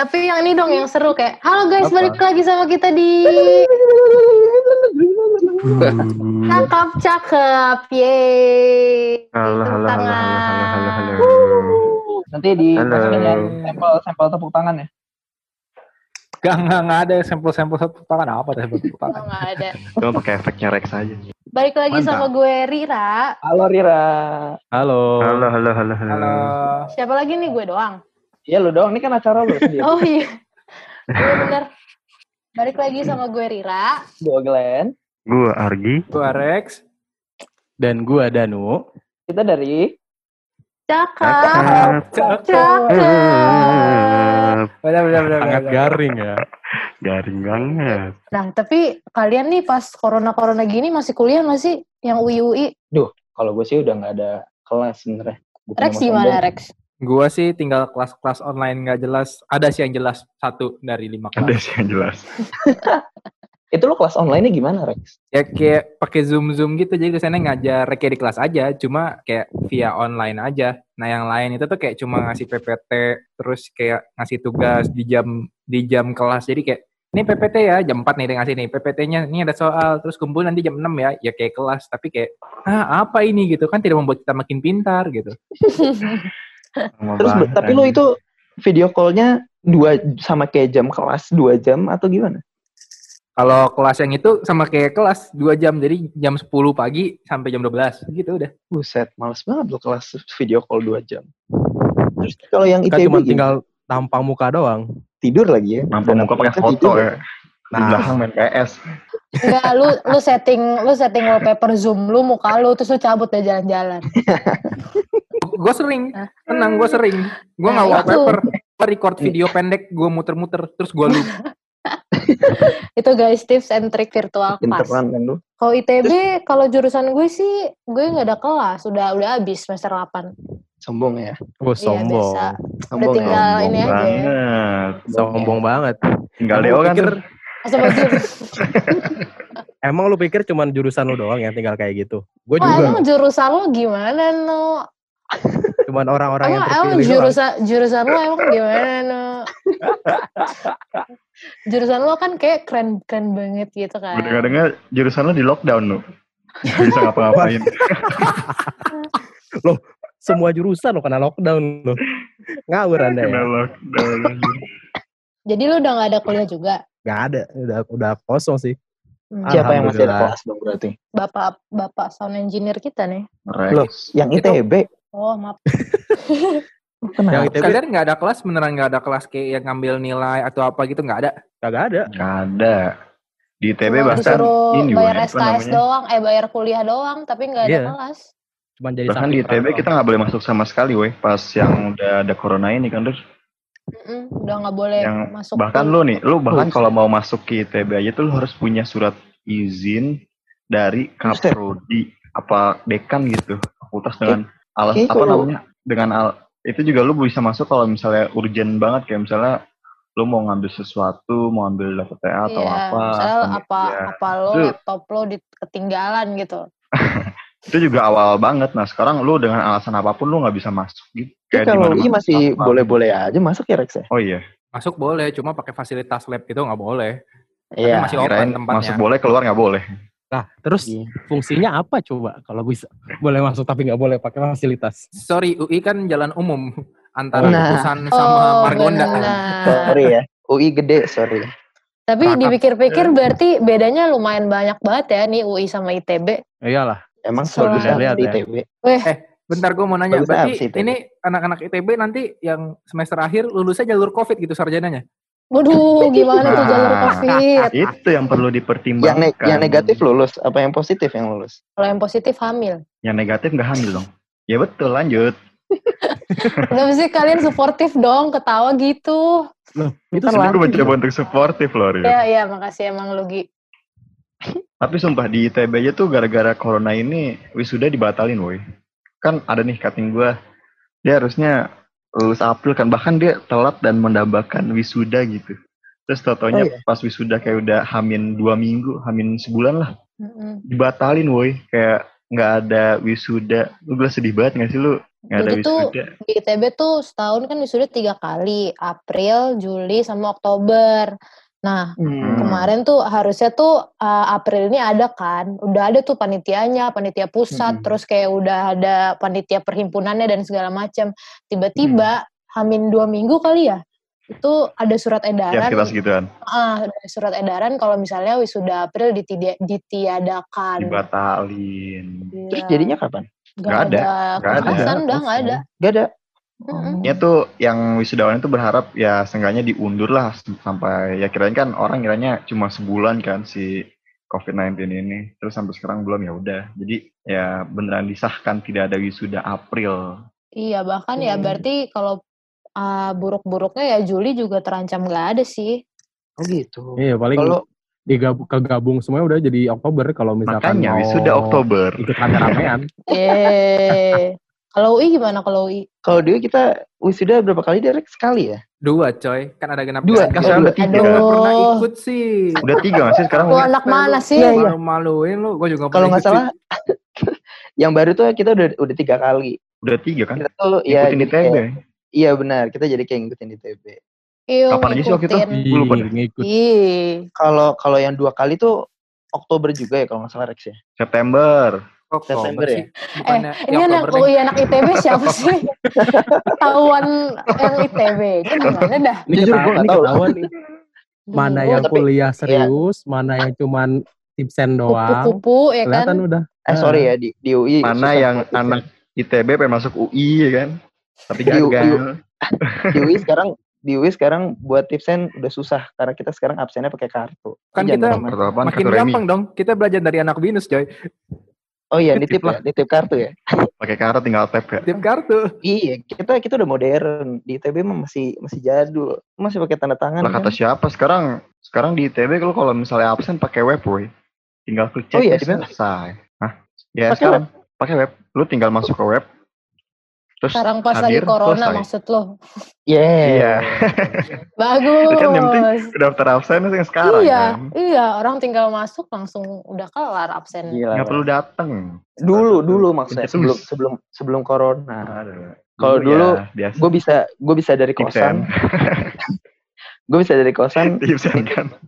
tapi yang ini dong yang seru kayak, halo guys, balik lagi sama kita di cakep cakep, yeay. Halo, Tepuk halo, halo, tangan. halo, halo, halo, halo. Nanti di dengan sampel sampel tepuk tangan ya. Gak, gak, gak ada sampel-sampel tepuk tangan apa sampel tepuk Oh, tangan. nggak ada. Cuma pakai efeknya Rex aja. Balik lagi Mantap. sama gue Rira. Halo Rira. Halo. Halo, halo, halo, halo. Halo. Siapa lagi nih gue doang? Iya lu doang, ini kan acara lu sendiri. Oh iya. Iya bener. Balik lagi sama gue Rira. Gua Glenn. Gue Argi. Gua Rex. Dan gua Danu. Kita dari. Cakep. Cakep. Benar, benar, benar. Sangat garing ya. Garing banget. Nah, tapi kalian nih pas corona-corona gini masih kuliah nggak sih? Yang UI-UI? kalau gue sih udah nggak ada kelas sebenarnya. Bukan Rex gimana. Rex? Gua sih tinggal kelas-kelas online nggak jelas. Ada sih yang jelas satu dari lima Ada kelas. sih yang jelas. Itu lo kelas online-nya gimana Rex? Ya kayak pakai zoom zoom gitu jadi kesannya ngajar kayak di kelas aja, cuma kayak via online aja. Nah yang lain itu tuh kayak cuma ngasih PPT, terus kayak ngasih tugas di jam di jam kelas. Jadi kayak ini PPT ya jam 4 nih dia ngasih nih PPT-nya ini ada soal terus kumpul nanti jam 6 ya ya kayak kelas tapi kayak ah apa ini gitu kan tidak membuat kita makin pintar gitu Terus banget, tapi lu anjing. itu video call-nya dua sama kayak jam kelas dua jam atau gimana? kalau kelas yang itu sama kayak kelas 2 jam jadi jam 10 pagi sampai jam 12 gitu udah Buset, males banget lo kelas video call dua jam. Terus kalau yang Kan ITB cuma tinggal tampang muka doang. tidur lagi ya? Dan muka pakai foto tidur. ya. Di Nah. belakang main PS. Enggak, lu lu setting lu setting wallpaper Zoom lu muka lu terus lu cabut deh jalan-jalan. gue sering tenang gue sering gue Nah, nggak itu. wallpaper gue record video pendek gue muter-muter terus gue loop Itu guys tips and trick virtual class. Lu? Kalau ITB, kalau jurusan gue sih gue nggak ada kelas, udah udah habis semester 8. Sombong ya? Oh, Iya, sombong. Udah Sombong tinggal ya? ini Sombong aja. banget. sombong banget. Tinggal Leo lu kan. pikir, emang lu pikir cuman jurusan lu doang yang tinggal kayak gitu? Gue Wah, juga. emang jurusan lu gimana, No? Cuman orang-orang yang Emang, emang terpilih doang. jurusan jurusan lu emang gimana, No? jurusan lu kan kayak keren keren banget gitu kan. Gue dengar-dengar jurusan lo di lockdown lo. Gak bisa ngapa-ngapain. Semua jurusan lo kena lockdown lo. Ngawur anda Kena ya? lockdown. Jadi lu udah nggak ada kuliah juga. Gak ada. Udah, udah kosong sih. Hmm. Siapa yang masih ada kelas dong berarti? Bapak bapak sound engineer kita nih. Loh, Rex. yang Itu- ITB? Oh maaf. Kenapa? Yang ITB kalian nggak ada kelas beneran nggak ada kelas kayak yang ngambil nilai atau apa gitu nggak ada kagak ada. Gak ada. Di ITB Cuma bahkan ini bayar SKS namanya? doang, eh bayar kuliah doang, tapi nggak ada Iya. kelas. Cuman jadi Bahkan di ITB kita nggak boleh masuk sama sekali weh. Pas yang udah ada corona ini kan terus. Mm-mm, udah nggak boleh Yang masuk. Bahkan ke- lu nih, lu bahkan Oh, kalau mau masuk ke ITB aja tuh lu harus punya surat izin dari kaprodi apa dekan gitu. Fakultas dengan alas kayak apa kalau- namanya? Dengan al itu juga lu bisa masuk kalau misalnya urgent banget kayak misalnya lu mau ngambil sesuatu, mau ambil dapet TA atau Iya, apa. misalnya atau apa media. apa lo Itu- laptop lo di ketinggalan gitu. Itu juga awal banget. Nah sekarang lu dengan alasan apa pun lu nggak bisa masuk gitu. Tapi Kayak kalau UI masih boleh-boleh aja masuk ya Rex ya? Oh iya. masuk boleh cuma pakai fasilitas lab itu nggak boleh Tapi Iya. masih open Kirain tempatnya masuk boleh keluar nggak boleh. Nah, terus Iya. fungsinya apa coba kalau bisa boleh masuk tapi nggak boleh pakai fasilitas? sorry UI kan jalan umum antara Nah. Sama oh, Margonda. Sorry ya. UI gede, sorry. Tapi dipikir-pikir berarti bedanya lumayan banyak banget ya nih UI sama ITB. Iyalah. Emang Soalnya- bagus Lihat di ya. ITB. Bentar gue mau nanya Bagus berarti sih ITB? ini anak-anak ITB nanti yang semester akhir lulusnya jalur covid gitu sarjananya Waduh, gimana tuh jalur Nah. COVID? Itu yang perlu Yang, dipertimbangkan. ne- yang negatif lulus, apa yang positif yang lulus? Kalau yang positif hamil. Yang negatif nggak hamil dong. Ya betul, lanjut. Kenapa sih kalian suportif dong, ketawa gitu? Loh, itu gue mencoba untuk suportif loh, Rio. Ya, ya, makasih emang Lugi. Tapi sumpah di ITB aja tuh gara-gara corona ini wisuda dibatalin, woi. Kan ada nih cutting gue. Dia harusnya lulus April kan. Bahkan dia telat dan mendambakan wisuda gitu. Terus totonya Oh, iya. pas wisuda kayak udah hamin dua minggu, hamin sebulan lah. Mm-mm. Dibatalin, woi. Kayak nggak ada wisuda. Lu gue sedih banget gak sih lu? Nggak ada Jadi tuh wisuda. di ITB tuh setahun kan wisuda tiga kali, April, Juli, sama Oktober. Nah, Hmm. kemarin tuh harusnya tuh uh, April ini ada kan, udah ada tuh panitianya, panitia pusat, Mm-mm. terus kayak udah ada panitia perhimpunannya dan segala macam. Tiba-tiba hamin dua minggu kali ya, itu ada surat Ya edaran, sekitar segituan. ah, ada surat edaran kalau misalnya wisuda April ditidia- ditiadakan. Dibatalin. Iya. Terus jadinya kapan? Nggak Nggak ada, ada, nggak ada. kekerasan udah nggak ada. Gak ada. Mm-mm. Ya tuh yang wisudawan itu berharap ya seenggaknya diundur lah sampai ya kirain kan orang kiranya cuma sebulan kan si COVID-19 ini. Terus sampai sekarang belum ya udah. Jadi ya beneran disahkan tidak ada wisuda April. Iya, bahkan ya Hmm. berarti kalau uh, buruk-buruknya ya Juli juga terancam nggak ada sih. Oh gitu. Iya paling Kalau digabung kegabung semuanya udah jadi Oktober kalau misalkan Makanya mau wisuda Oktober. ikut rame-ramean. Eh, kalau UI gimana kalau UI? kalau dulu kita wisuda berapa kali Derek? Sekali ya? Dua coy, kan ada genap Dua, Kan sekarang udah tiga. Aduh. Gak pernah ikut sih. Udah tiga nggak sih sekarang? Lu anak mana sih? Iya, iya. Malu-maluin lu, gue juga Kalau nggak salah, yang baru tuh kita udah udah tiga kali. Udah tiga kan? Kita tuh ya ITB. kayak- Iya benar, kita jadi kayak ngikutin di TB. Iya, Kapan aja sih waktu itu? Gue lupa ngikut. Ih, Kalau kalau yang dua kali tuh Oktober juga ya kalau nggak salah Rex ya. September. Oktober Desember ya? sih. Bukannya ini anak. UI anak ITB siapa sih? Ketahuan yang ITB. Ini gimana dah? Ini Jujur, ini tahu. Mana yang tapi- kuliah serius, mana yang cuman tipsen doang. kupu-kupu ya kan? Kelihatan udah. Eh sorry ya di di UI. Mana yang anak ITB pengen masuk UI ya kan? Tapi Di UI. gagal. di UI sekarang di UI sekarang buat tipsen udah susah karena kita sekarang absennya pakai kartu. Kan kita? Makin gampang dong. Kita belajar dari anak binus coy. Oh iya, nitip Nitip lah. ya, nitip kartu ya. Pakai kartu tinggal tap ya. Tip kartu. Iya, kita kita udah modern. Di ITB mah masih masih jadul. Masih pakai tanda tangan. Lah kan? kata siapa sekarang sekarang di ITB kalau kalau misalnya absen pakai web woy. Tinggal klik cek Oh iya, ya selesai. Hah? Ya Pakai sekarang pakai web. Lu tinggal masuk ke web. Terus Sekarang pas lagi hadir, corona selesai. maksud lo. Yeah. Iya. Bagus. Kan yang penting daftar absen yang sekarang iya, kan. iya, orang tinggal masuk langsung udah kelar absen. Gila. Nggak perlu dateng. Dulu dulu maksudnya sebelum sebelum sebelum corona. Kalau dulu, ya, biasa. Gue bisa gue bisa dari kosan. gue bisa dari kosan. Tipsen kan.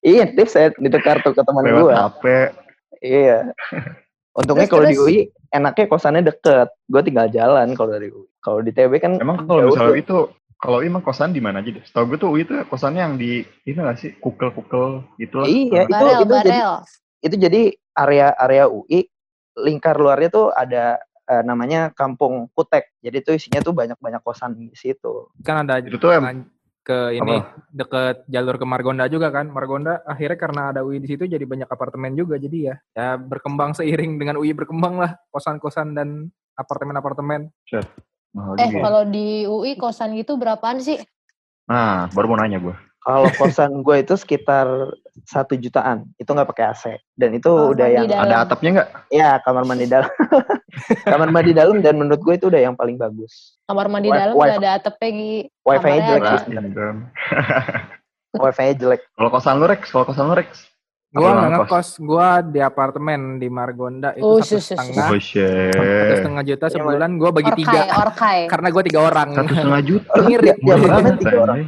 Iya, tipset nitip kartu ke teman gue. HP. Iya. Untungnya kalau di. UI enaknya kosannya deket. Gue tinggal jalan kalau dari UI. Kalau di TB kan Emang kalau misalnya itu kalau emang kosan di mana aja deh? Setahu gue tuh UI itu kosannya yang di itu nggak sih kukel-kukel gitu lah. Iya, itu Barel, itu jadi barel. itu jadi area area UI lingkar luarnya tuh ada eh, namanya Kampung Kutek. Jadi tuh isinya tuh banyak-banyak kosan di situ. Kan ada Itu tuh em- ke ini deket jalur ke Margonda juga kan. Margonda akhirnya karena ada UI di situ jadi banyak apartemen juga jadi ya. Ya berkembang seiring dengan UI berkembang lah kosan-kosan dan apartemen-apartemen. Mahal Eh, juga. kalau di UI kosan gitu berapaan sih? Nah, baru mau nanya gue. Kalau kosan gue itu sekitar satu jutaan. Itu nggak pakai AC. Dan itu Kamar udah yang dalam. Ada atapnya nggak? ya kamar mandi dalam. kamar mandi dalam dan menurut gue itu udah yang paling bagus. Kamar mandi Wi- dalam nggak ada atapnya Gi. Wifi-nya jelek. Kan. Wifi-nya jelek. Kalau kosan lu Rex, kalau kosan lu Rex. Gua Apa nggak ngekos? gua di apartemen di Margonda itu Oh, satu setengah, Oh satu setengah juta sebulan. Gua bagi Orkai, tiga orkai. karena gua tiga orang. Satu setengah juta. Ngirit. Ya, tiga orang.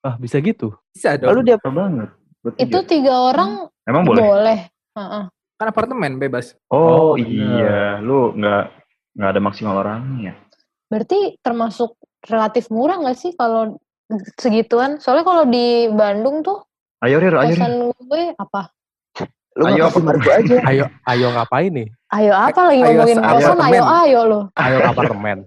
Ah bisa gitu. Bisa Lalu dong. dia Murah banget. Buat Itu tiga. tiga orang Emang boleh? boleh. Heeh. Kan apartemen bebas. Oh, Oh, iya, lu nggak nggak ada maksimal orangnya. Berarti termasuk relatif murah nggak sih kalau segituan? Soalnya kalau di Bandung tuh Ayo Rir, ayo Rir. kosan gue apa? lu Ayo, margo aja. Ayo ayo ngapain nih? Ayo apa lagi Ayo, ngomongin ayo kosan? Ayo apartemen. ayo lo. Ayo ke apartemen.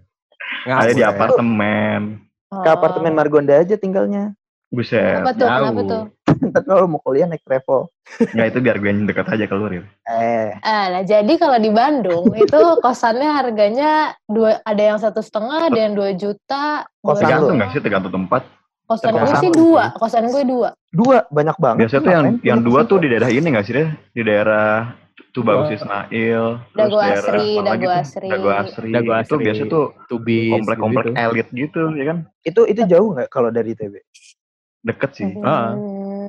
Ayo di apartemen. Ke apartemen Margonda aja tinggalnya. Buset, Kenapa tuh? jauh. Kenapa tuh? Ntar kalau mau kuliah naik travel. Nggak, itu biar gue yang dekat aja ke lu, Rir. Eh, Ah, nah jadi kalau di Bandung itu kosannya harganya dua ada yang satu setengah, ada yang dua juta. Kosan Tergantung nggak sih, tergantung tempat. Kosan gue sih sih. dua, kosan gue dua. dua banyak banget. Biasanya tuh yang yang dua tuh di daerah ini nggak sih, Rir? Di daerah Tubagus Ismail, terus Dago Asri, Dago tuh? Asri. Dago Asri. Itu biasa tuh Tubis. komplek-komplek gitu. elit gitu, ya kan? Itu itu jauh nggak kalau dari TB? Deket sih. Ah.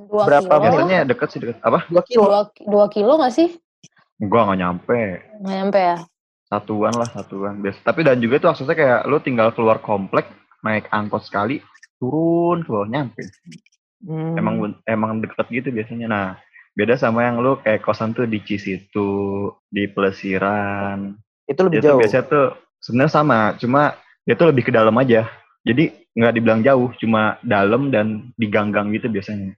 Dua Berapa kilo. Biasanya deket sih, deket. Apa? Dua kilo. Dua, dua kilo nggak sih? Gua nggak nyampe. Nggak nyampe ya? satuan lah satuan biasa tapi dan juga itu aksesnya kayak lu tinggal keluar komplek naik angkot sekali turun ke bawah nyampe Hmm. emang emang deket gitu biasanya nah beda sama yang lu kayak kosan tuh di Cisitu di Pelesiran itu lebih itu jauh. biasanya tuh sebenarnya sama cuma dia tuh lebih ke dalam aja jadi nggak dibilang jauh cuma dalam dan di gang-gang gitu biasanya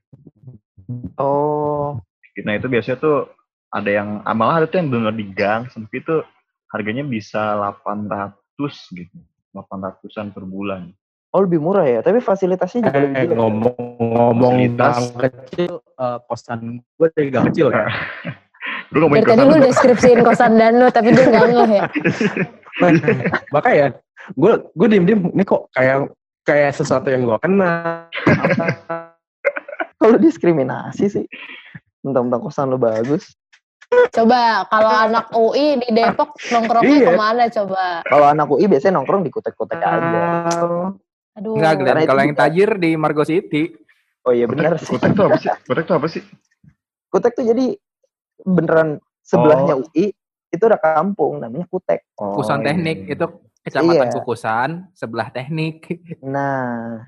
Oh, nah itu biasanya tuh ada yang ah, malah ada tuh yang benar di gang sempit itu harganya bisa 800 gitu 800-an per bulan oh lebih murah ya. Tapi fasilitasnya juga lebih Eh, gila. ngomong-ngomong Fasilitas. gang kecil, eh, kosan gue dari gang kecil ya. gue ngomongin Dari tadi kosan lu lu, deskripsiin kosan Danu, tapi dia nggak ngeh ya. Makanya gue gue diem diem ini kok kayak kayak sesuatu yang gue kenal. Kalau diskriminasi sih. Mentang-mentang kosan lo bagus. Coba kalau anak UI di Depok nongkrongnya Iya. ke mana coba? Kalau anak UI biasanya nongkrong di kutek-kutek aja. Aduh. Enggak, Glenn. Karena itu Kalau yang juga- tajir di Margo City. Oh iya benar kutek, sih. kutek tuh apa sih kutek tuh apa sih Kutek tuh jadi beneran sebelahnya UI itu ada kampung namanya Kutek. oh, Kukusan iya. teknik itu kecamatan Iya. Kukusan sebelah teknik. Nah,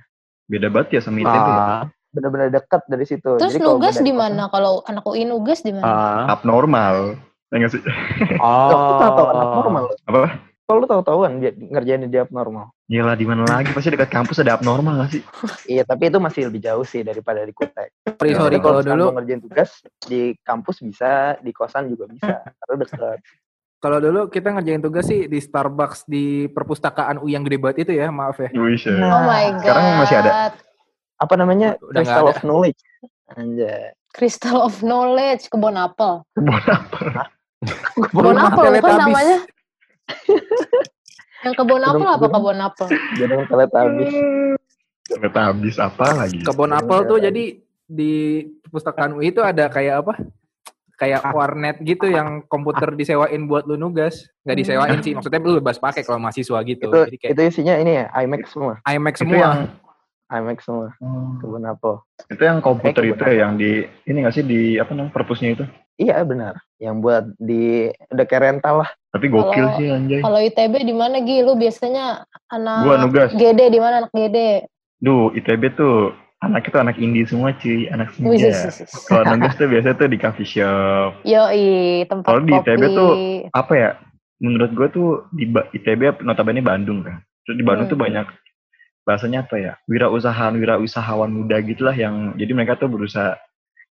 beda banget ya sama ITB ya? Ah, bener-bener dekat dari situ. Terus Jadi kalau nugas di mana? Kalau anak UI nugas di mana? ah, abnormal ya nggak sih Loh, lu tahu tahu anak oh. normal. apa Kalau lu tahu-tahuan dia ngerjain di abnormal. Gila di mana lagi pasti dekat kampus ada abnormal gak sih Iya, tapi itu masih lebih jauh sih daripada di Kutek. Sorry, Ya, sorry. Kalau dulu, ngerjain tugas di kampus bisa, di kosan juga bisa, karena dekat. kalau dulu kita ngerjain tugas sih di Starbucks di perpustakaan UI yang gede banget itu ya, maaf ya. Nah, Oh my god. sekarang masih ada? Apa namanya? Udah Crystal of Knowledge. Anjay. Crystal of Knowledge, kebun apel. Kebun apa? Kebun apel bukan Teletubbies. namanya? Yang kebun apel Kebun- apa kebun- kebun apel? Jadi telet habis. Nggak habis apa lagi? Kebun apel tuh jadi di perpustakaan UI itu ada kayak apa? Kayak warnet gitu yang komputer disewain buat lu nugas. Nggak disewain sih, maksudnya lu bebas pakai kalau mahasiswa gitu. Itu Jadi kayak itu isinya ini ya, iMac semua. iMac Itu semua. yang iMac semua. Kebun apel. itu yang komputer Eh, itu ya yang di ini nggak sih di apa namanya perpusnya itu? Iya benar. Yang buat di udah kayak rental lah. Tapi gokil Kalau- sih anjay. Kalau ITB di mana Gi? Lu biasanya anak Gua nugas. GD di mana anak GD? Duh, ITB tuh anak itu anak indie semua cuy, anak senja. sis, sis, sis. Kalau nugas tuh biasanya tuh di coffee shop. Yoi, tempat Kalau di kopi. ITB tuh apa ya? Menurut gue tuh di ITB notabene Bandung kan. Terus di Bandung Hmm. tuh banyak bahasanya apa ya? Wirausahaan, wirausahawan muda gitulah yang jadi mereka tuh berusaha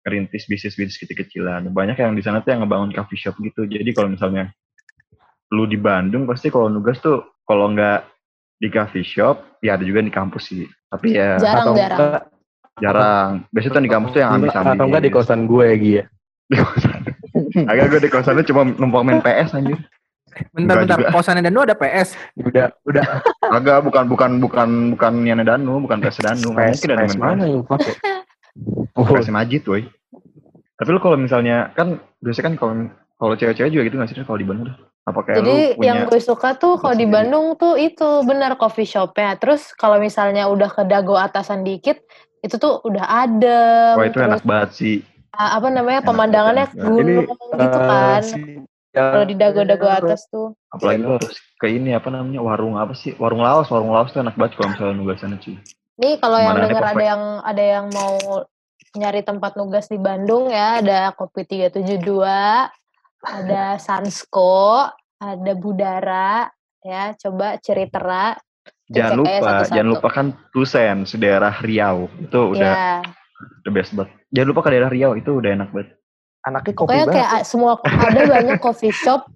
ngerintis bisnis-bisnis kecil-kecilan. Banyak yang di sana tuh yang ngebangun coffee shop gitu. Jadi kalau misalnya lu di Bandung pasti kalau nugas tuh kalau nggak di coffee shop ya ada juga di kampus sih. Tapi ya Jarang, atau jarang. enggak- jarang. Biasanya tuh di kampus tuh yang ambis-ambis. Atau enggak di kosan gue Gi ya. Di kosan. Agak gue di kosannya cuma numpang main PS anjir. Bentar, Enggak bentar. juga. Kosannya Danu ada PS. Udah udah Agak bukan bukan bukan bukan Yana Danu, bukan PS Danu. PS, Mungkin ada PS mana yang pakai? Oh, PS Majid, woi. Tapi lu kalau misalnya kan biasanya kan kalau kalau cewek-cewek juga gitu nggak sih kalau di Bandung? Apa kayak Jadi lu punya yang gue suka tuh kalau di. Bandung tuh itu bener coffee shopnya. Terus kalau misalnya udah ke dago atasan dikit, itu tuh udah adem. Wah itu terus enak banget sih. apa namanya Enak pemandangannya enak gunung ini gitu eh, kan. si- Kalau di dago-dago atas tuh. Apalagi lu harus ke ini apa namanya warung apa sih? Warung Laos, warung Laos tuh enak banget kalau misalnya nugas sana cuy. Nih kalau yang dengar ada yang ada yang mau nyari tempat nugas di Bandung ya, ada Kopi 372, ada Sansko, ada Budara, ya coba Ceritera. Jangan aja lupa, satu-satu. jangan lupa kan Tusen, daerah Riau. Itu udah Ya, the best banget. Jangan lupa ke daerah Riau, itu udah enak banget. Anaknya kopi pokoknya banget. kayak semua ada banyak coffee shop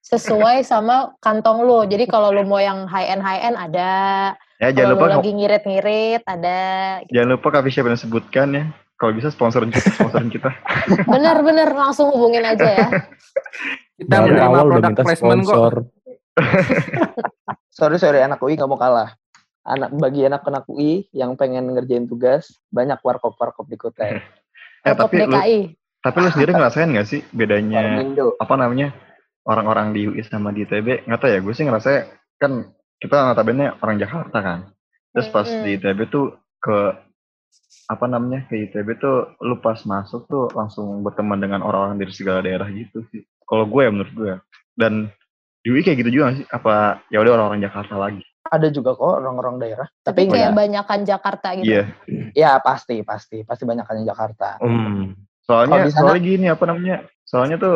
sesuai sama kantong lo. Jadi kalau lo mau yang high end high end ada, Ya jangan kalau lupa lagi ngirit-ngirit ada. jangan lupa coffee shop yang disebutkan ya. Kalau bisa sponsorin kita, sponsorin kita. Bener-bener langsung hubungin aja ya. Kita dari menerima awal udah produk minta placement kok. sponsor. Sorry sorry anak UI nggak mau kalah. Anak bagi anak-anak UI yang pengen ngerjain tugas banyak warkop warkop di Kutek. Eh, Warkop tapi lu, DKI. Tapi lu sendiri ngerasain gak sih bedanya apa namanya orang-orang di UI sama di ITB? Nggak tahu ya, gue sih ngerasa kan kita notabene orang Jakarta kan. Terus pas di ITB tuh ke apa namanya ke ITB tuh lu pas masuk tuh langsung berteman dengan orang-orang dari segala daerah gitu sih. Kalau gue ya menurut gue. Dan Di UI kayak gitu juga sih? Apa ya udah orang-orang Jakarta lagi? Ada juga kok orang-orang daerah. Tapi Tapi kayak banyakan Jakarta gitu. Iya. Ya pasti, pasti. Pasti banyakannya Jakarta. Hmm. Soalnya sana- soalnya gini apa namanya? Soalnya tuh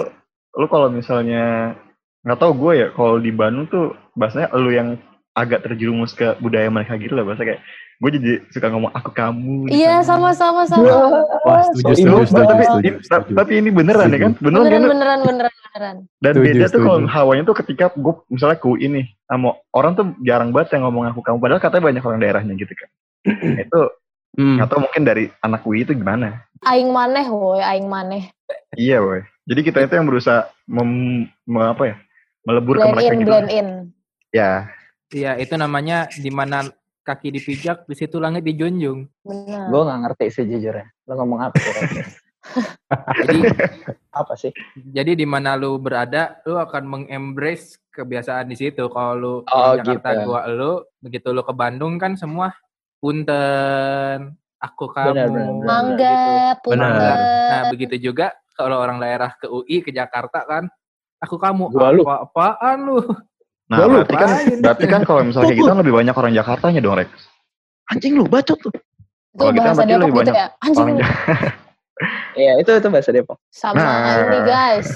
lu kalau misalnya nggak tahu gue ya kalau di Bandung tuh bahasanya lu yang agak terjerumus ke budaya mereka gitu lah bahasa kayak gue jadi suka ngomong aku kamu Iya, sana. sama-sama sama. Wah, setuju, So, setuju, ini- setuju, tapi, setuju, setuju. tapi ini beneran ya kan? Beneran, Beneran kan? beneran beneran beneran. Dan Setuju, beda tuh setuju. kalau hawanya tuh ketika gue misalnya ke UI nih sama orang tuh jarang banget yang ngomong aku kamu padahal katanya banyak orang daerahnya gitu kan. itu Hmm. nggak tahu mungkin dari anak UI itu gimana. Aing maneh woy, aing maneh. Iya, boy. Jadi kita itu yang berusaha mem, me- apa ya? melebur ke Blend mereka in, gitu. blend in. Ya, Iya, itu namanya di mana kaki dipijak, di situ langit dijunjung. Benar. Gue nggak ngerti sih jujurnya. Lo ngomong apa? Jadi apa sih? jadi di mana lu berada, lu akan mengembrace kebiasaan di situ. Kalau lu Oh, orang Jakarta gitu. gua lu, begitu lu ke Bandung kan semua punten, aku kamu. Benar, benar, benar. Mangga, gitu. Benar. punten. Nah, begitu juga kalau orang daerah ke UI, ke Jakarta kan, aku kamu. Gua lu. Apa-apaan lu? nah Gua lu berarti kan berarti kan kalau misalnya gitu kan lebih banyak orang Jakartanya dong, Rex. Anjing lu bacot tuh. Itu Kalau kita bahasa berarti Depok lebih gitu banyak ya. Anjing Orang lu. Iya itu itu bahasa Depok. sama Nah. ini guys.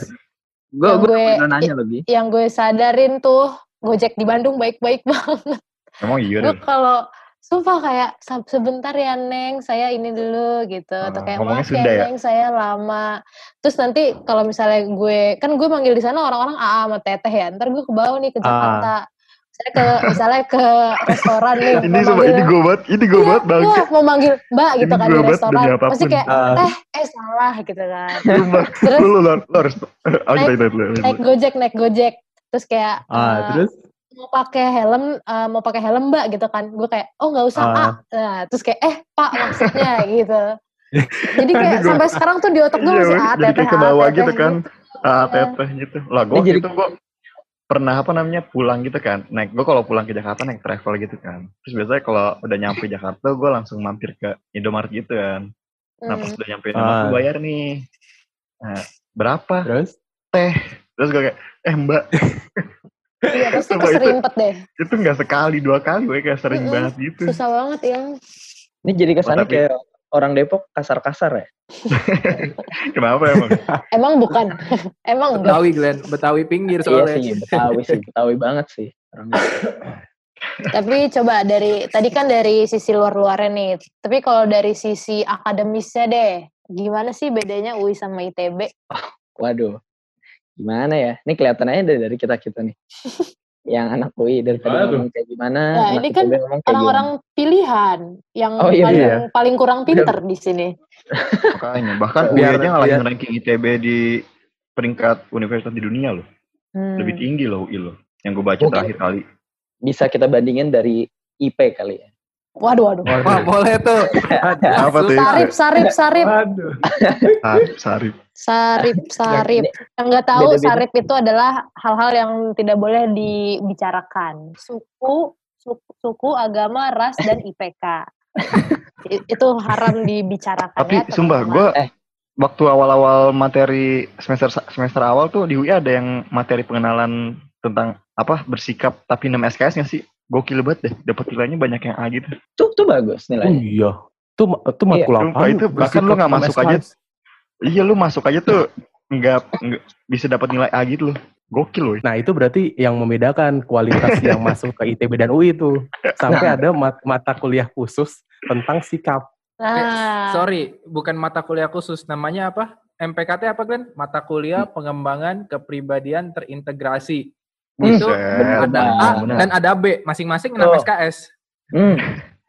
Gue Yang gue nanya lebih. Yang gue sadarin tuh Gojek di Bandung baik-baik banget. Emang iya Gue deh. kalau sumpah kayak "Sab- sebentar ya Neng, saya ini dulu gitu. Atau Ah, kayak maaf ya ya? Neng, saya lama. Terus nanti kalau misalnya gue kan gue manggil di sana orang-orang AA sama Teteh ya. Ntar gue ke bawah nih ke Jakarta. Misalnya ke misalnya ke restoran nih. Ini sama ini gue banget, ini gue Iya, banget bang. iya, mau manggil Mbak gitu kan di restoran. Pasti kayak Ah. teh eh salah gitu kan. Terus Lu harus. Oh, Naik- itu. naik Gojek, naik Gojek. Terus kayak Ah, eh, terus? Mau pakai helm eh, mau pakai helm mbak gitu kan gue kayak oh nggak usah Ah. ah nah, terus kayak eh pak maksudnya gitu jadi kayak Ini gua- sampai sekarang tuh di otak gue Iya, masih Wak. ah jadi teteh kayak ke ah, bawah gitu kan. Ah, Iya. teteh gitu. Lah gue Ini jadi- itu gue pernah apa namanya pulang gitu kan. Naik gue kalau pulang ke Jakarta naik travel gitu kan. Terus biasanya kalau udah nyampe Jakarta gue langsung mampir ke Indomaret gitu kan. Nah pas Hmm. udah nyampe Indomaret gue bayar nih. Nah, berapa? Terus? Terus gue kayak, eh mbak, iya pasti keserimpet deh itu nggak sekali dua kali, gue kayak sering Mm-mm. banget gitu. susah banget ya Ini jadi kesannya Oh, tapi- kayak orang Depok kasar-kasar ya. Kenapa emang? emang bukan emang Betawi Glenn, Betawi pinggir Iya soalnya. sih, Betawi sih, Betawi banget sih. Orang tapi coba dari tadi kan dari sisi luar-luarnya nih tapi kalau dari sisi akademisnya deh gimana sih bedanya UI sama ITB Waduh, gimana ya? Ini kelihatan aja dari, dari kita kita nih. Yang anak UI daripada ngomong kayak gimana, Nah, anak ini kan orang-orang pilihan yang Oh, iya, paling iya. paling kurang pinter di sini Makanya, bahkan UI Biar- aja ngalahin biar- ranking ITB di peringkat universitas di dunia loh. Hmm. Lebih tinggi loh UI loh. Yang gue baca Mungkin- terakhir kali. Bisa kita bandingin dari IP kali ya. Waduh waduh Wah, boleh tuh. Apa tuh? sarip sarip sarip Waduh. Sarip, sarip. Sarip, sarip. Yang nggak tahu beda-beda. sarip itu adalah hal-hal yang tidak boleh dibicarakan. Suku, suku, suku, agama, ras dan IPK. Itu haram dibicarakan Tapi ya. sumpah, gue Eh. waktu awal-awal materi semester semester awal tuh di UI ada yang materi pengenalan tentang apa bersikap tapi 6 SKS nggak sih? Gokil banget deh. Dapat nilainya banyak yang A gitu. Tuh, tuh bagus Oh nilainya. iya. Tuh, tuh Iya, matkul apaan? itu bahkan lu nggak masuk aja. Iya lu masuk aja tuh nggak bisa dapat nilai A gitu loh. Gokil loh. Nah itu berarti yang membedakan kualitas yang masuk ke ITB dan UI itu. Sampai Nah. ada mat- mata kuliah khusus tentang sikap. Nah, Sorry, bukan mata kuliah khusus. Namanya apa? MPKT apa Glenn? Mata kuliah pengembangan kepribadian terintegrasi. Hmm, Itu Buset. ada A dan ada B. Masing-masing 6 Tuh. SKS. Hmm,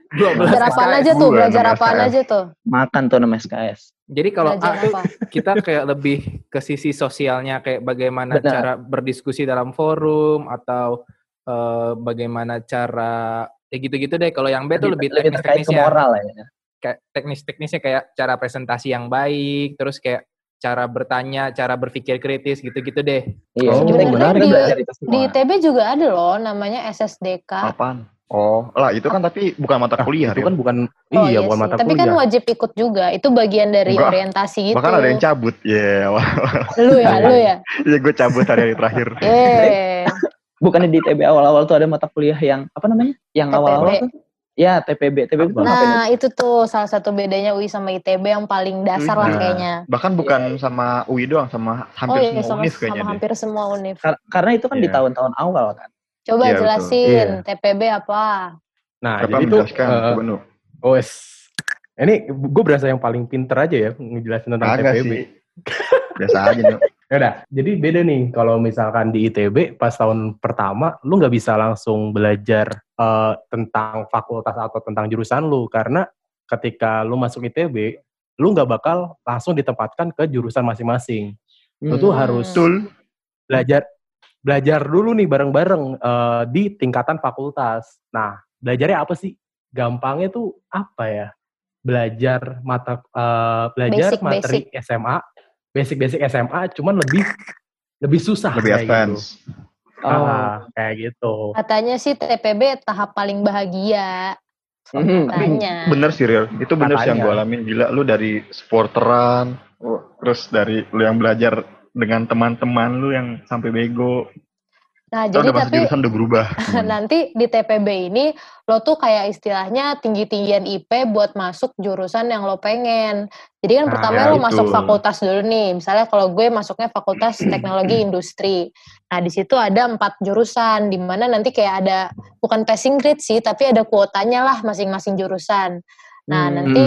12 belajar apaan SKS. aja tuh? Belajar enam apaan SKS. aja tuh? makan tuh nama SKS. Jadi kalau A tuh apa? kita kayak lebih ke sisi sosialnya kayak bagaimana Benar. cara berdiskusi dalam forum atau eh, bagaimana cara ya gitu-gitu deh. Kalau yang B tuh lebih teknis-teknisnya. moral ya. kayak teknis-teknisnya kayak cara presentasi yang baik, terus kayak cara bertanya, cara berpikir kritis gitu-gitu deh. Iya, Oh, kita, kita menarik. belajar itu semua. Di ITB juga ada loh, namanya SSDK. Apaan? Oh, lah itu kan tapi bukan mata kuliah itu kan bukan Oh, iya, bukan sih. mata Tapi kuliah. kan wajib ikut juga. Itu bagian dari Enggak. orientasi gitu. Bahkan ada yang cabut. Ya, wah. Lu ya, lu ya. Iya gue cabut hari-hari terakhir. Eh, bukannya di ITB awal-awal tuh ada mata kuliah yang apa namanya? Yang awal-awal tuh? Ya, TPB. TPB ngapain? Nah, itu tuh salah satu bedanya UI sama ITB yang paling dasar lah Nah, kayaknya. Bahkan bukan sama UI doang, sama hampir oh iya, semua sama, sama kayaknya deh. hampir semua univ. Kar- Karena itu kan di Iya. tahun-tahun awal kan. Coba Iya, betul. jelasin Iya. TPB apa? Nah, Siapa jadi tuh menjelaskan? eh, Nu. oh. Ini gue berasa yang paling pinter aja ya ngejelasin tentang Kagak TPB. sih. Biasa aja, Nu. Yaudah, jadi beda nih kalau misalkan di ITB pas tahun pertama lu nggak bisa langsung belajar eh, tentang fakultas atau tentang jurusan lu karena ketika lu masuk ITB lu nggak bakal langsung ditempatkan ke jurusan masing-masing. Lu tuh Hmm. harus Betul. belajar belajar dulu nih bareng-bareng eh, di tingkatan fakultas. Nah, belajarnya apa sih? Gampangnya tuh apa ya? Belajar mata eh, belajar Basic, materi SMA, basic-basic SMA cuman lebih lebih susah Lebih kayak advance. gitu. Oh. Ah, kayak gitu. Katanya sih TPB tahap paling bahagia. Mhm. Katanya. Bener sih, Real. Itu bener sih yang gue alamin. Gila, lu dari sporteran, terus dari lu yang belajar dengan teman-teman lu yang sampai bego. Nah, Terus jadi udah tapi jurusan udah berubah. nanti di TPB ini lo tuh kayak istilahnya tinggi-tinggian IP buat masuk jurusan yang lo pengen. Jadi kan Nah, pertama ya lo itu. masuk fakultas dulu nih. Misalnya kalau gue masuknya fakultas teknologi industri. Nah di situ ada empat jurusan, di mana nanti kayak ada bukan passing grade sih, tapi ada kuotanya lah masing-masing jurusan. Nah Hmm. nanti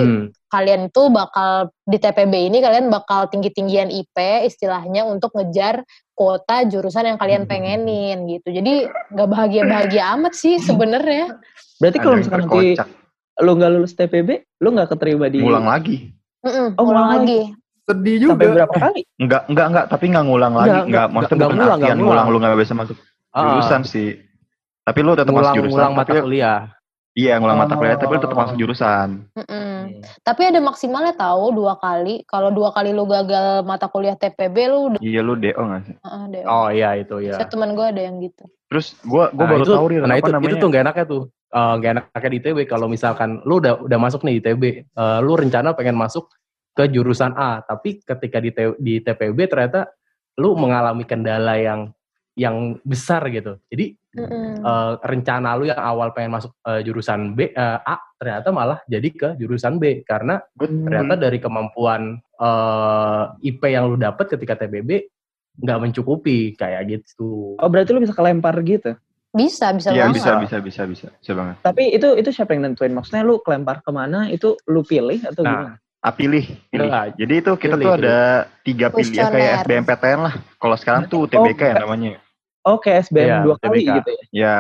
kalian tuh bakal di TPB ini kalian bakal tinggi-tinggian IP istilahnya untuk ngejar kuota jurusan yang kalian pengenin gitu. Jadi nggak bahagia-bahagia amat sih sebenarnya. Berarti kalau misalkan nanti lu nggak lulus TPB, lu nggak keterima di Ngulang lagi. Mm-mm, Oh, ulang ulang lagi. Sedih sampai juga. berapa kali? Enggak, enggak, enggak. Tapi enggak ngulang lagi. Enggak, Enggak, enggak, maksudnya enggak bukan ngulang, enggak artian ngulang. ngulang. Lu enggak bisa masuk Ah, jurusan sih. Tapi lu tetap masuk ngulang jurusan. ngulang mata kuliah. Iya, ngulang mata kuliah. Tapi Oh. tetap masuk jurusan. Mm-mm. Tapi ada maksimalnya tahu dua kali. Kalau dua kali lu gagal mata kuliah TPB lu udah Iya, lu DO enggak sih? Heeh, deh. Oh iya itu ya. Saya teman gue ada yang gitu. Terus gua gua Nah, baru itu, tahu Ril, nah itu namanya. itu tuh gak enaknya tuh. Eh, Nggak enaknya di ITB kalau misalkan lu udah udah masuk nih di ITB, eh, lu rencana pengen masuk ke jurusan A, tapi ketika di T- di TPB ternyata lu mengalami kendala yang yang besar gitu. Jadi Mm-mm. eh, rencana lu yang awal pengen masuk eh, jurusan B eh, A ternyata malah jadi ke jurusan B karena Betul. ternyata dari kemampuan eh, IP yang lu dapet ketika TBB nggak mencukupi kayak gitu. Oh berarti lu bisa kelempar gitu. Bisa, bisa Iya, banget. bisa, bisa, bisa, bisa. Bisa banget. Tapi itu itu siapa yang nentuin? Maksudnya lu kelempar ke mana? Itu lu pilih atau Nah, gimana? Ah, pilih, pilih. Enggak. Jadi itu kita Pilih, tuh pilih. ada tiga pilihan kayak Kuesioner. SBMPTN lah. Kalau sekarang tuh UTBK ya namanya. Oke, SBM Iya, dua kali TBK. gitu ya. Ya,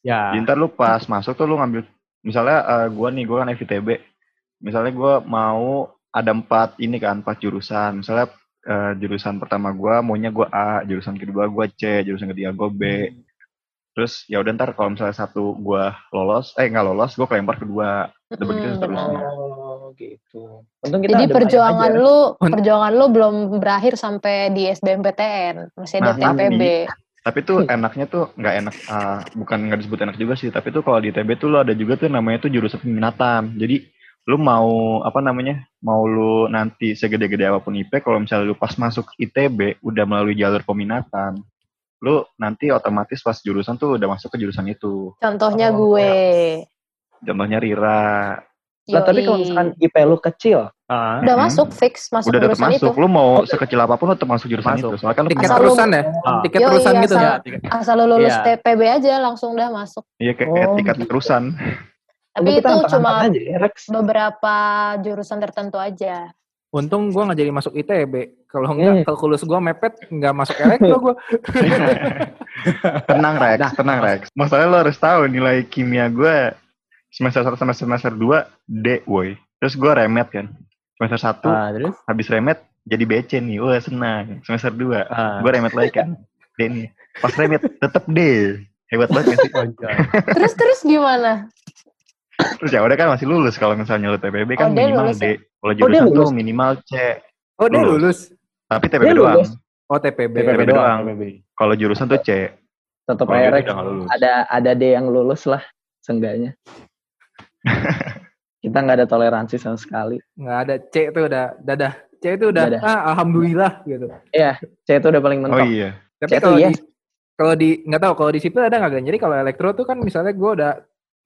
Ya. Jadi ntar lu pas masuk tuh lu ngambil misalnya eh, gua nih gua kan FITB. Misalnya gua mau ada empat ini kan empat jurusan. Misalnya eh, jurusan pertama gua maunya gua A, jurusan kedua gua C, jurusan ketiga gua B. Terus ya udah ntar kalau misalnya satu gua lolos, eh nggak lolos, gua kelempar kedua. Udah begitu Mm, seterusnya. Oh gitu. Untung kita Jadi ada perjuangan lu, Un- perjuangan lu belum berakhir sampai di SBMPTN, masih ada Nah, TPB. Tapi tuh enaknya tuh nggak enak, ah, bukan nggak disebut enak juga sih. Tapi tuh kalau di ITB tuh lu ada juga tuh namanya tuh jurusan peminatan. Jadi lu mau apa namanya mau lu nanti segede-gede apa pun IP kalau misalnya lu pas masuk ITB udah melalui jalur peminatan lu nanti otomatis pas jurusan tuh udah masuk ke jurusan itu Contohnya Oh, gue. contohnya Rira Lah, tapi kalau misalkan IP lu kecil, Ah, udah Hmm. masuk fix masuk udah jurusan masuk itu. lu mau Oh, sekecil apa pun lu tetap masuk jurusan Masuk. itu soalnya kan Tiket terusan ya? Ah. Tiket Yoi, terusan gitu. asal- ya, Asal lu lulus Iya. TPB aja langsung dah masuk. iya kayak Oh, tingkat gitu. terusan Tapi itu cuma aja ya, beberapa jurusan tertentu aja. Untung gue nggak jadi masuk ITB. Kalau enggak, Hmm. kalkulus gue mepet, nggak masuk elektro gue. tenang Rex Nah. tenang Rex masalahnya lo harus tahu nilai kimia gue semester 1 sampai semester 2 D woi terus gue remet kan semester 1 Ah, terus? habis remet jadi BC nih wah senang semester 2 Ah. gue remet lagi kan D nih pas remet tetep D hebat banget gak sih. Terus terus gimana? terus ya udah kan masih lulus kalau misalnya lo TPB kan Oh, minimal lulus D ya? kalau Oh, jurusan lulus. tuh minimal C Oh dia Lulus. lulus. tapi Dia TPB doang lulus. Oh TPB. TPB doang. TPB. kalau jurusan tuh C Tetap aja Ada ada D yang lulus lah, seenggaknya. Kita nggak ada toleransi sama sekali. Nggak ada C itu udah dadah. C itu udah Dadah. ah alhamdulillah gitu. C itu udah paling oh mentok. iya Tapi C itu kalau yes. di kalau di nggak tahu kalau di sipil ada nggak? Jadi kalau elektro tuh kan misalnya gue udah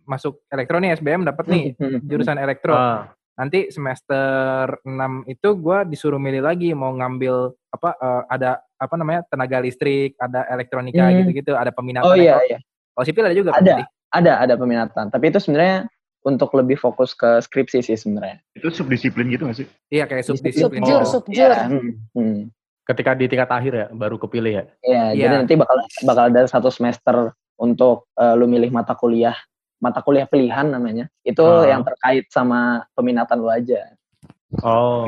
masuk elektro nih SBM dapat nih jurusan elektro. Ah, Nanti semester 6 itu gue disuruh milih lagi mau ngambil apa eh, ada apa namanya tenaga listrik, ada elektronika Hmm. gitu-gitu, ada peminatan. Oh iya iya. Kalau sipil ada juga kan Ada. berarti? Ada ada peminatan. Tapi itu sebenarnya untuk lebih fokus ke skripsi sih sebenarnya. Itu subdisiplin gitu gak sih? Iya kayak subdisiplin. Subjur, Oh. subjur. Iya. Hmm, hmm. ketika di tingkat akhir ya baru kepilih ya. Iya, Iya. jadi nanti bakal bakal ada satu semester untuk eh, lu milih mata kuliah, mata kuliah pilihan namanya. Itu Ah. yang terkait sama peminatan lu aja. Oh.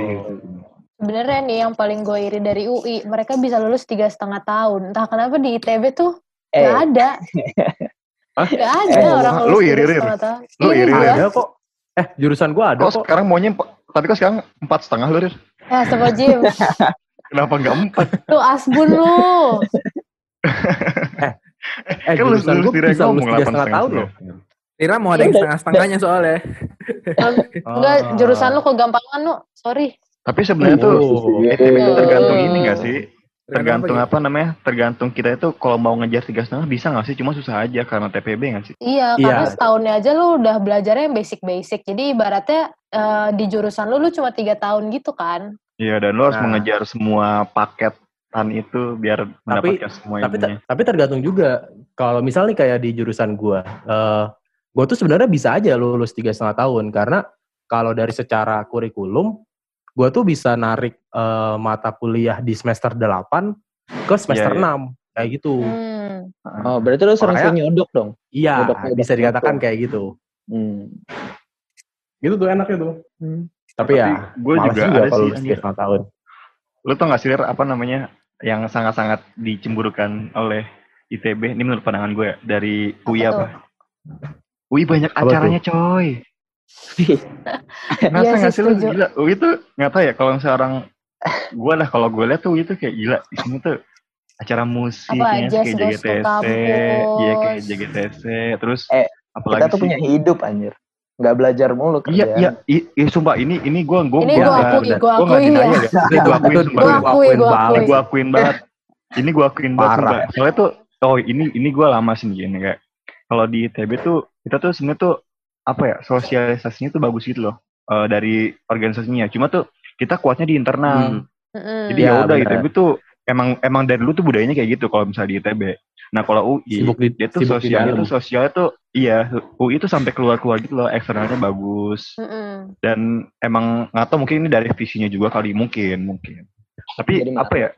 Sebenarnya nih yang paling gue iri dari UI, mereka bisa lulus tiga setengah tahun. Entah kenapa di ITB tuh Eh, nggak ada. Hah? Gak ada Eh, orang lu iri, iri. Lu iri, gua. iri. Ada kok. Eh, jurusan gua ada Kok kok. sekarang maunya tapi kok sekarang empat setengah lu, Rir? Ya, sama Jim. Kenapa nggak empat? Lu asbun lu. Eh, kan lu bisa ngomong lulus tiga delapan setengah setengah tahun loh. Ira mau ada Ya yang udah, setengah-setengahnya soalnya. Enggak, Ah. jurusan lu kegampangan lu. Sorry. Tapi sebenarnya tuh Oh. ITB itu Oh. tergantung ini nggak sih? Tergantung Tergantung apa apa namanya? Tergantung kita itu kalau mau ngejar tiga setengah bisa nggak sih? Cuma susah aja karena TPB nggak sih? Iya, Iya. karena setahunnya aja lu udah belajarnya yang basic-basic. Jadi ibaratnya eh, di jurusan lu, lu cuma tiga tahun gitu kan. Iya dan lo harus Nah. mengejar semua paketan itu biar mendapatkan semua tapi ilmunya. tapi tergantung juga kalau misalnya kayak di jurusan gua eh gua tuh sebenarnya bisa aja lulus tiga setengah tahun karena kalau dari secara kurikulum gua tuh bisa narik eh, mata kuliah di semester 8 ke semester iya. 6 kayak gitu Hmm. oh, berarti lu sering-sering nyodok dong. iya Nyodok-nyodok bisa dikatakan gitu. kayak gitu Hmm. gitu tuh enaknya tuh Hmm. tapi, ya gue malas juga juga ada kalau sih setengah tahun Lo tau gak sih apa namanya yang sangat-sangat dicemburukan oleh ITB? Ini menurut pandangan gue ya, dari UI Apa apa? UI banyak Apa acaranya coy. Ngerasa Iya gak sih, lu gila? UI tuh gak tau ya kalau seorang gue lah kalau gue lihat tuh UI tuh kayak gila. Di sini tuh acara musik Apa, ya, kayak JGTC, iya kayak JGTC, terus Eh, apalagi Kita tuh sih? punya hidup anjir. Nggak belajar mulu Iya, kerjaan. iya, i- i- sumpah ini ini gue gue Ini gua akui, gua akui ya. Gue Itu sumpah. Gua Rir. akui, Ini akui. gue akuin banget. Ini gue akuin banget. Sumpah. Soalnya tuh, oh ini ini gue lama gini kayak. Kalau di ITB tuh kita tuh sebenarnya tuh apa ya sosialisasinya tuh bagus gitu loh eh, dari organisasinya. Cuma tuh kita kuatnya di internal. Hmm. Jadi Iya, ya udah. ITB tuh emang emang dari dulu tuh budayanya kayak gitu kalau misalnya di ITB. Nah kalau UI Sibuk di- dia tuh sibuk sosialnya tuh sosialnya tuh iya UI tuh sampai keluar keluar gitu loh eksternalnya bagus Mm-mm. dan emang nggak tahu mungkin ini dari visinya juga kali mungkin mungkin tapi Jadi apa ya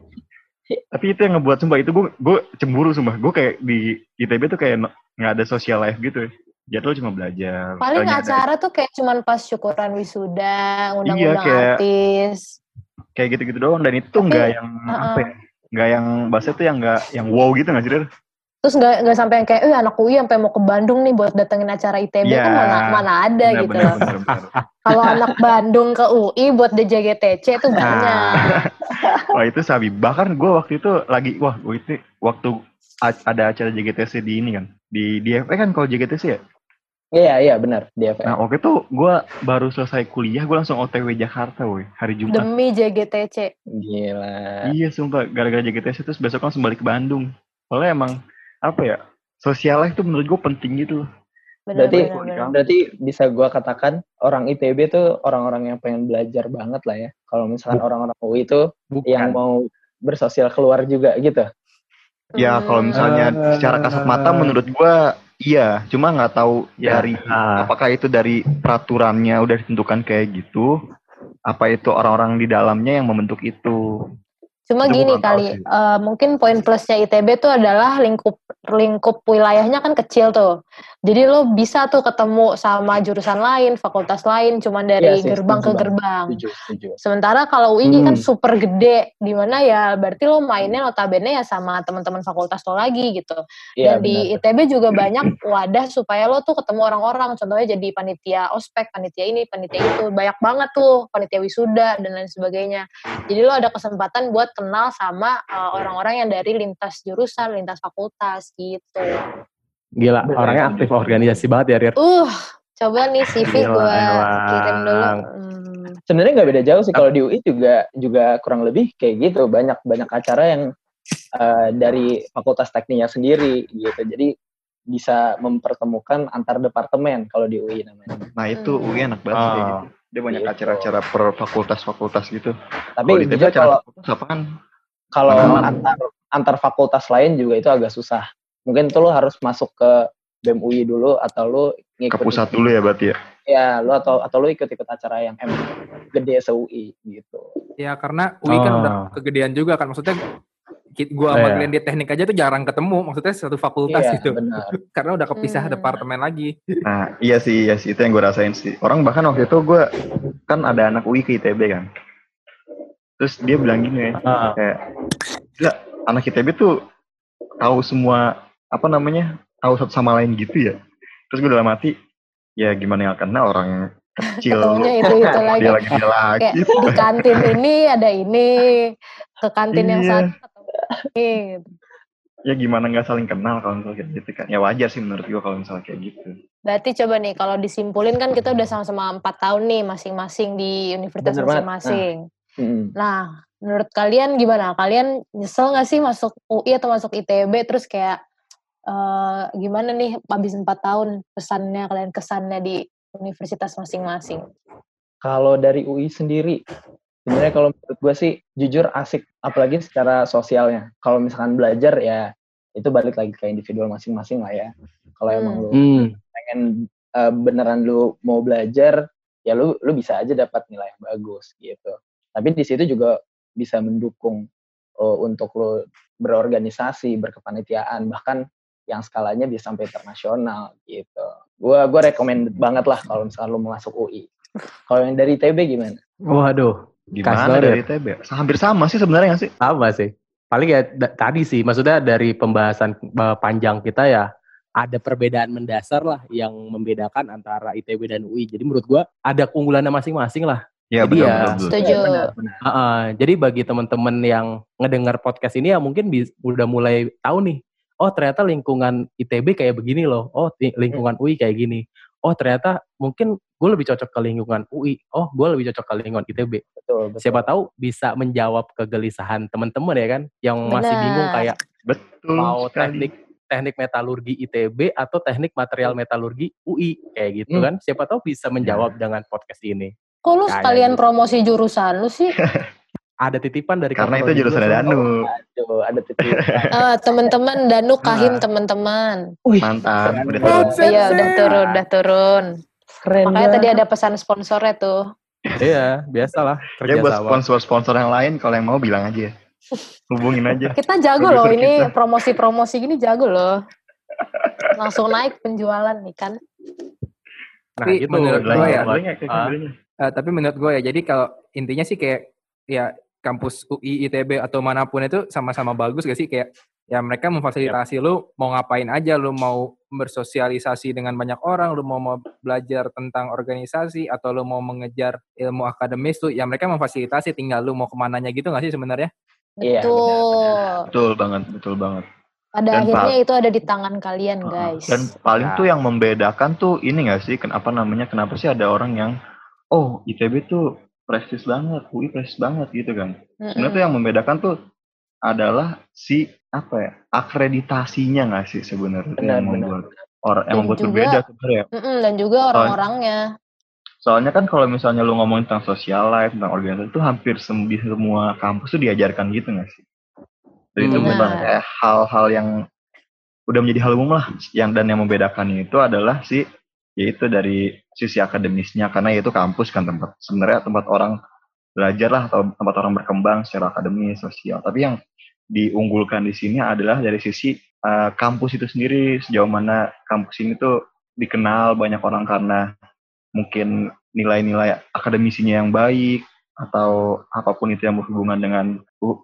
tapi itu yang ngebuat sumpah itu gue gue cemburu sumpah gue kayak di ITB tuh kayak nggak ada social life gitu jadwal cuma belajar Paling ada- acara tuh kayak cuman pas syukuran wisuda, undang-undang Iya, kayak- artis. kayak gitu gitu doang dan itu Tapi, nggak yang uh-uh. apa ya nggak yang bahasa tuh yang nggak yang wow gitu nggak sih Der? Terus nggak nggak sampai yang kayak, eh anak UI sampai mau ke Bandung nih buat datengin acara ITB Iya. kan mana mana ada Bener, gitu. Kalau anak Bandung ke UI buat DJGTC tuh Nah. banyak. wah itu sabi bahkan gue waktu itu lagi wah gue itu waktu ada acara JGTC di ini kan di di FE kan kalau JGTC ya Iya, iya benar di FM. Nah waktu itu gue baru selesai kuliah, gue langsung OTW Jakarta, woi hari Jumat. Demi JGTC. Gila. Iya sumpah, gara-gara JGTC terus besok langsung balik ke Bandung. Soalnya emang apa ya, sosial life tuh menurut gue penting gitu. Bener, Berarti bener, bener. berarti bisa gua katakan orang ITB tuh orang-orang yang pengen belajar banget lah ya. Kalau misalkan orang-orang UI itu bukan yang mau bersosial keluar juga gitu. Ya kalau Hmm. misalnya secara kasat mata menurut gue iya, cuma nggak tahu Ya. dari Ah. apakah itu dari peraturannya udah ditentukan kayak gitu, apa itu orang-orang di dalamnya yang membentuk itu. Cuma Itu gini kali, eh, mungkin poin plusnya ITB tuh adalah lingkup lingkup wilayahnya kan kecil tuh. Jadi lo bisa tuh ketemu sama jurusan lain, fakultas lain, cuman dari Iya sih, gerbang ke gerbang. Setuju, setuju. Sementara kalau UI kan Hmm. super gede, di mana ya berarti lo mainnya notabene ya sama teman-teman fakultas lo lagi gitu. Iya, Dan di benar. ITB juga banyak wadah supaya lo tuh ketemu orang-orang. Contohnya jadi panitia ospek, panitia ini, panitia itu. Banyak banget tuh, panitia wisuda dan lain sebagainya. Jadi lo ada kesempatan buat kenal sama uh, orang-orang yang dari lintas jurusan, lintas fakultas gitu. gila Bener. orangnya aktif organisasi banget ya Rir Uh, coba nih CV gue kirim dulu. Hmm. Sebenarnya nggak beda jauh sih kalau di UI juga juga kurang lebih kayak gitu. Banyak banyak acara yang eh, dari fakultas tekniknya sendiri gitu. Jadi bisa mempertemukan antar departemen kalau di UI namanya. Nah itu Hmm. UI enak banget sih kayak Ah. gitu. Dia banyak Gitu. acara-acara per fakultas-fakultas gitu. Tapi Kalau di acara kalau fakultas kan? kalau antar antar fakultas lain juga itu agak susah. Mungkin tuh lo harus masuk ke BEM UI dulu atau lo Ke ngikut pusat dulu ya berarti ya. ya lo atau atau lo ikut-ikut acara yang emang gede se UI gitu. Ya karena UI kan udah Oh. kegedean juga kan. Maksudnya gua sama Iya. kalian di teknik aja tuh jarang ketemu. Maksudnya satu fakultas Iya, gitu. benar. Karena udah kepisah Hmm. departemen lagi. Nah iya sih, iya sih itu yang gue rasain sih. Orang bahkan waktu itu gue kan ada anak UI ke ITB kan. Terus dia bilang gini ya, Ah. kayak gila anak ITB tuh tahu semua apa namanya tahu satu sama lain gitu ya. Terus gue dalam hati ya gimana yang kena orang kecil Ketemunya itu-itu lagi. dia lagi dia lagi. Kayak di kantin ini ada ini, ke kantin yang Iya. satu ini. gitu. Ya gimana nggak saling kenal kalau misalnya kayak gitu kan. Ya wajar sih menurut gue kalau misalnya kayak gitu. Berarti coba nih kalau disimpulin kan kita udah sama-sama empat tahun nih masing-masing di universitas masing-masing. Mm. Nah, menurut kalian gimana? Kalian nyesel nggak sih masuk UI atau masuk ITB terus kayak eh gimana nih habis empat tahun pesannya kalian kesannya di universitas masing-masing? Kalau dari UI sendiri, sebenarnya kalau menurut gue sih jujur asik, apalagi secara sosialnya. Kalau misalkan belajar ya itu balik lagi ke individual masing-masing lah ya. Kalau Hmm. emang lu Hmm. pengen eh, beneran lu mau belajar, ya lu lu bisa aja dapat nilai yang bagus gitu. Tapi di situ juga bisa mendukung eh, untuk lu berorganisasi, berkepanitiaan, bahkan yang skalanya bisa sampai internasional gitu. Gua gua rekomend banget lah kalau misalnya lu mau masuk UI. Kalau yang dari ITB gimana? Waduh, Gimana dari ITB? Hampir sama sih sebenarnya sih? sama sih. Paling ya tadi sih, maksudnya dari pembahasan eh, panjang kita ya ada perbedaan mendasar lah yang membedakan antara ITB dan UI. Jadi menurut gua ada keunggulannya masing-masing lah. Ya Jadi betul, ya, betul. Setuju. benar, benar. Heeh, jadi bagi teman-teman yang ngedengar podcast ini ya mungkin bis- udah mulai tahu nih, oh ternyata lingkungan ITB kayak begini loh, oh lingkungan UI kayak gini. Oh ternyata mungkin gue lebih cocok ke lingkungan UI, oh gue lebih cocok ke lingkungan ITB. Betul, betul. Siapa tahu bisa menjawab kegelisahan teman-teman ya kan, yang masih Benar. bingung kayak Betul mau sekali. teknik teknik metalurgi ITB atau teknik material metalurgi UI kayak gitu Hmm. kan. Siapa tahu bisa menjawab dengan podcast ini. Kok lu sekalian gitu. promosi jurusan lu sih? Ada titipan dari Karena itu jurusan. Danu. Aduh, ada titik. Eh, teman-teman Danu kahim Nah. teman-teman. Mantap. Udah turun. Iya, udah turun, udah turun. Keren Makanya tadi ada pesan sponsornya tuh. Iya, biasalah Ya buat sponsor-sponsor yang lain kalau yang mau bilang aja. Hubungin aja. Kita jago loh ini promosi-promosi gini jago loh. Langsung naik penjualan nih kan. Nah, Tapi gitu. menurut gua ya, Ah. Eh, tapi menurut gue ya, jadi kalau intinya sih kayak ya kampus UI, ITB atau mana pun itu sama-sama bagus gak sih kayak ya mereka memfasilitasi lu mau ngapain aja, lu mau bersosialisasi dengan banyak orang, lu mau, mau belajar tentang organisasi atau lu mau mengejar ilmu akademis tuh ya mereka memfasilitasi tinggal lu mau ke mananya gitu gak sih sebenarnya? Iya, Betul. Betul banget, betul banget. Pada Dan akhirnya itu ada di tangan kalian, Heeh. guys. Dan paling Nah. tuh yang membedakan tuh ini gak sih? Kenapa namanya? Kenapa sih ada orang yang oh ITB tuh prestis banget, UI prestis banget gitu kan? Sebenarnya tuh yang membedakan tuh adalah si apa ya akreditasinya nggak sih sebenarnya yang membuat orang yang membuat juga- berbeda sebenarnya. Mm-mm, dan juga orang-orangnya. Soalnya kan kalau misalnya lu ngomongin tentang social life, tentang organisasi itu hampir sem- di semua kampus tuh diajarkan gitu nggak sih? Dan itu memang kayak hal-hal yang udah menjadi hal umum lah. Yang dan yang membedakan itu adalah si yaitu dari sisi akademisnya karena yaitu kampus kan tempat sebenarnya tempat orang belajar lah atau tempat orang berkembang secara akademis sosial. Tapi yang diunggulkan di sini adalah dari sisi uh, kampus itu sendiri sejauh mana kampus ini tuh dikenal banyak orang karena mungkin nilai-nilai akademisinya yang baik atau apa pun itu yang berhubungan dengan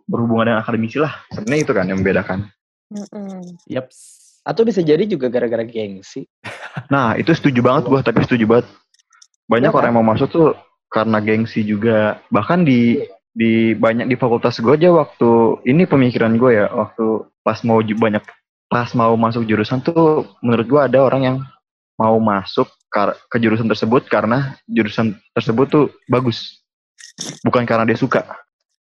berhubungan dengan akademisi lah sebenarnya itu kan yang membedakan Mm-mm. Yaps. Atau bisa jadi juga gara-gara gengsi. nah itu setuju banget gua tapi setuju banget. Banyak Iya orang yang mau masuk tuh karena gengsi juga. Bahkan di di banyak di fakultas gue aja waktu ini pemikiran gue ya waktu pas mau banyak pas mau masuk jurusan tuh menurut gue ada orang yang mau masuk ke jurusan tersebut karena jurusan tersebut tuh bagus. Bukan karena dia suka.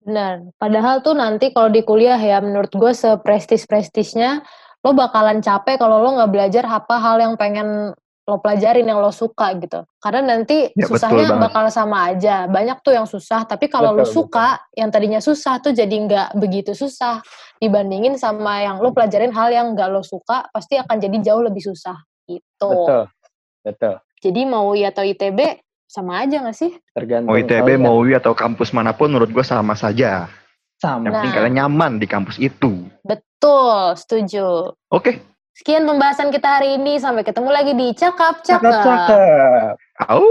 Benar. Padahal tuh nanti kalau di kuliah ya menurut gue seprestis-prestisnya lo bakalan capek kalau lo nggak belajar apa hal yang pengen lo pelajarin yang lo suka gitu. Karena nanti Ya, susahnya bakal sama aja. Banyak tuh yang susah, tapi kalau lo Betul, suka yang tadinya susah tuh jadi nggak begitu susah dibandingin sama yang lo pelajarin hal yang nggak lo suka pasti akan jadi jauh lebih susah gitu. Betul. Betul. Jadi mau UI atau ITB sama aja gak sih? Tergantung Mau ITB, kalian. mau UI atau kampus mana pun menurut gue sama saja. sama. Yang penting Nah. kalian nyaman di kampus itu. Betul, Betul, setuju. Oke. Okay. Sekian pembahasan kita hari ini. Sampai ketemu lagi di Cakap Cakap. Cakap Cakap. Au.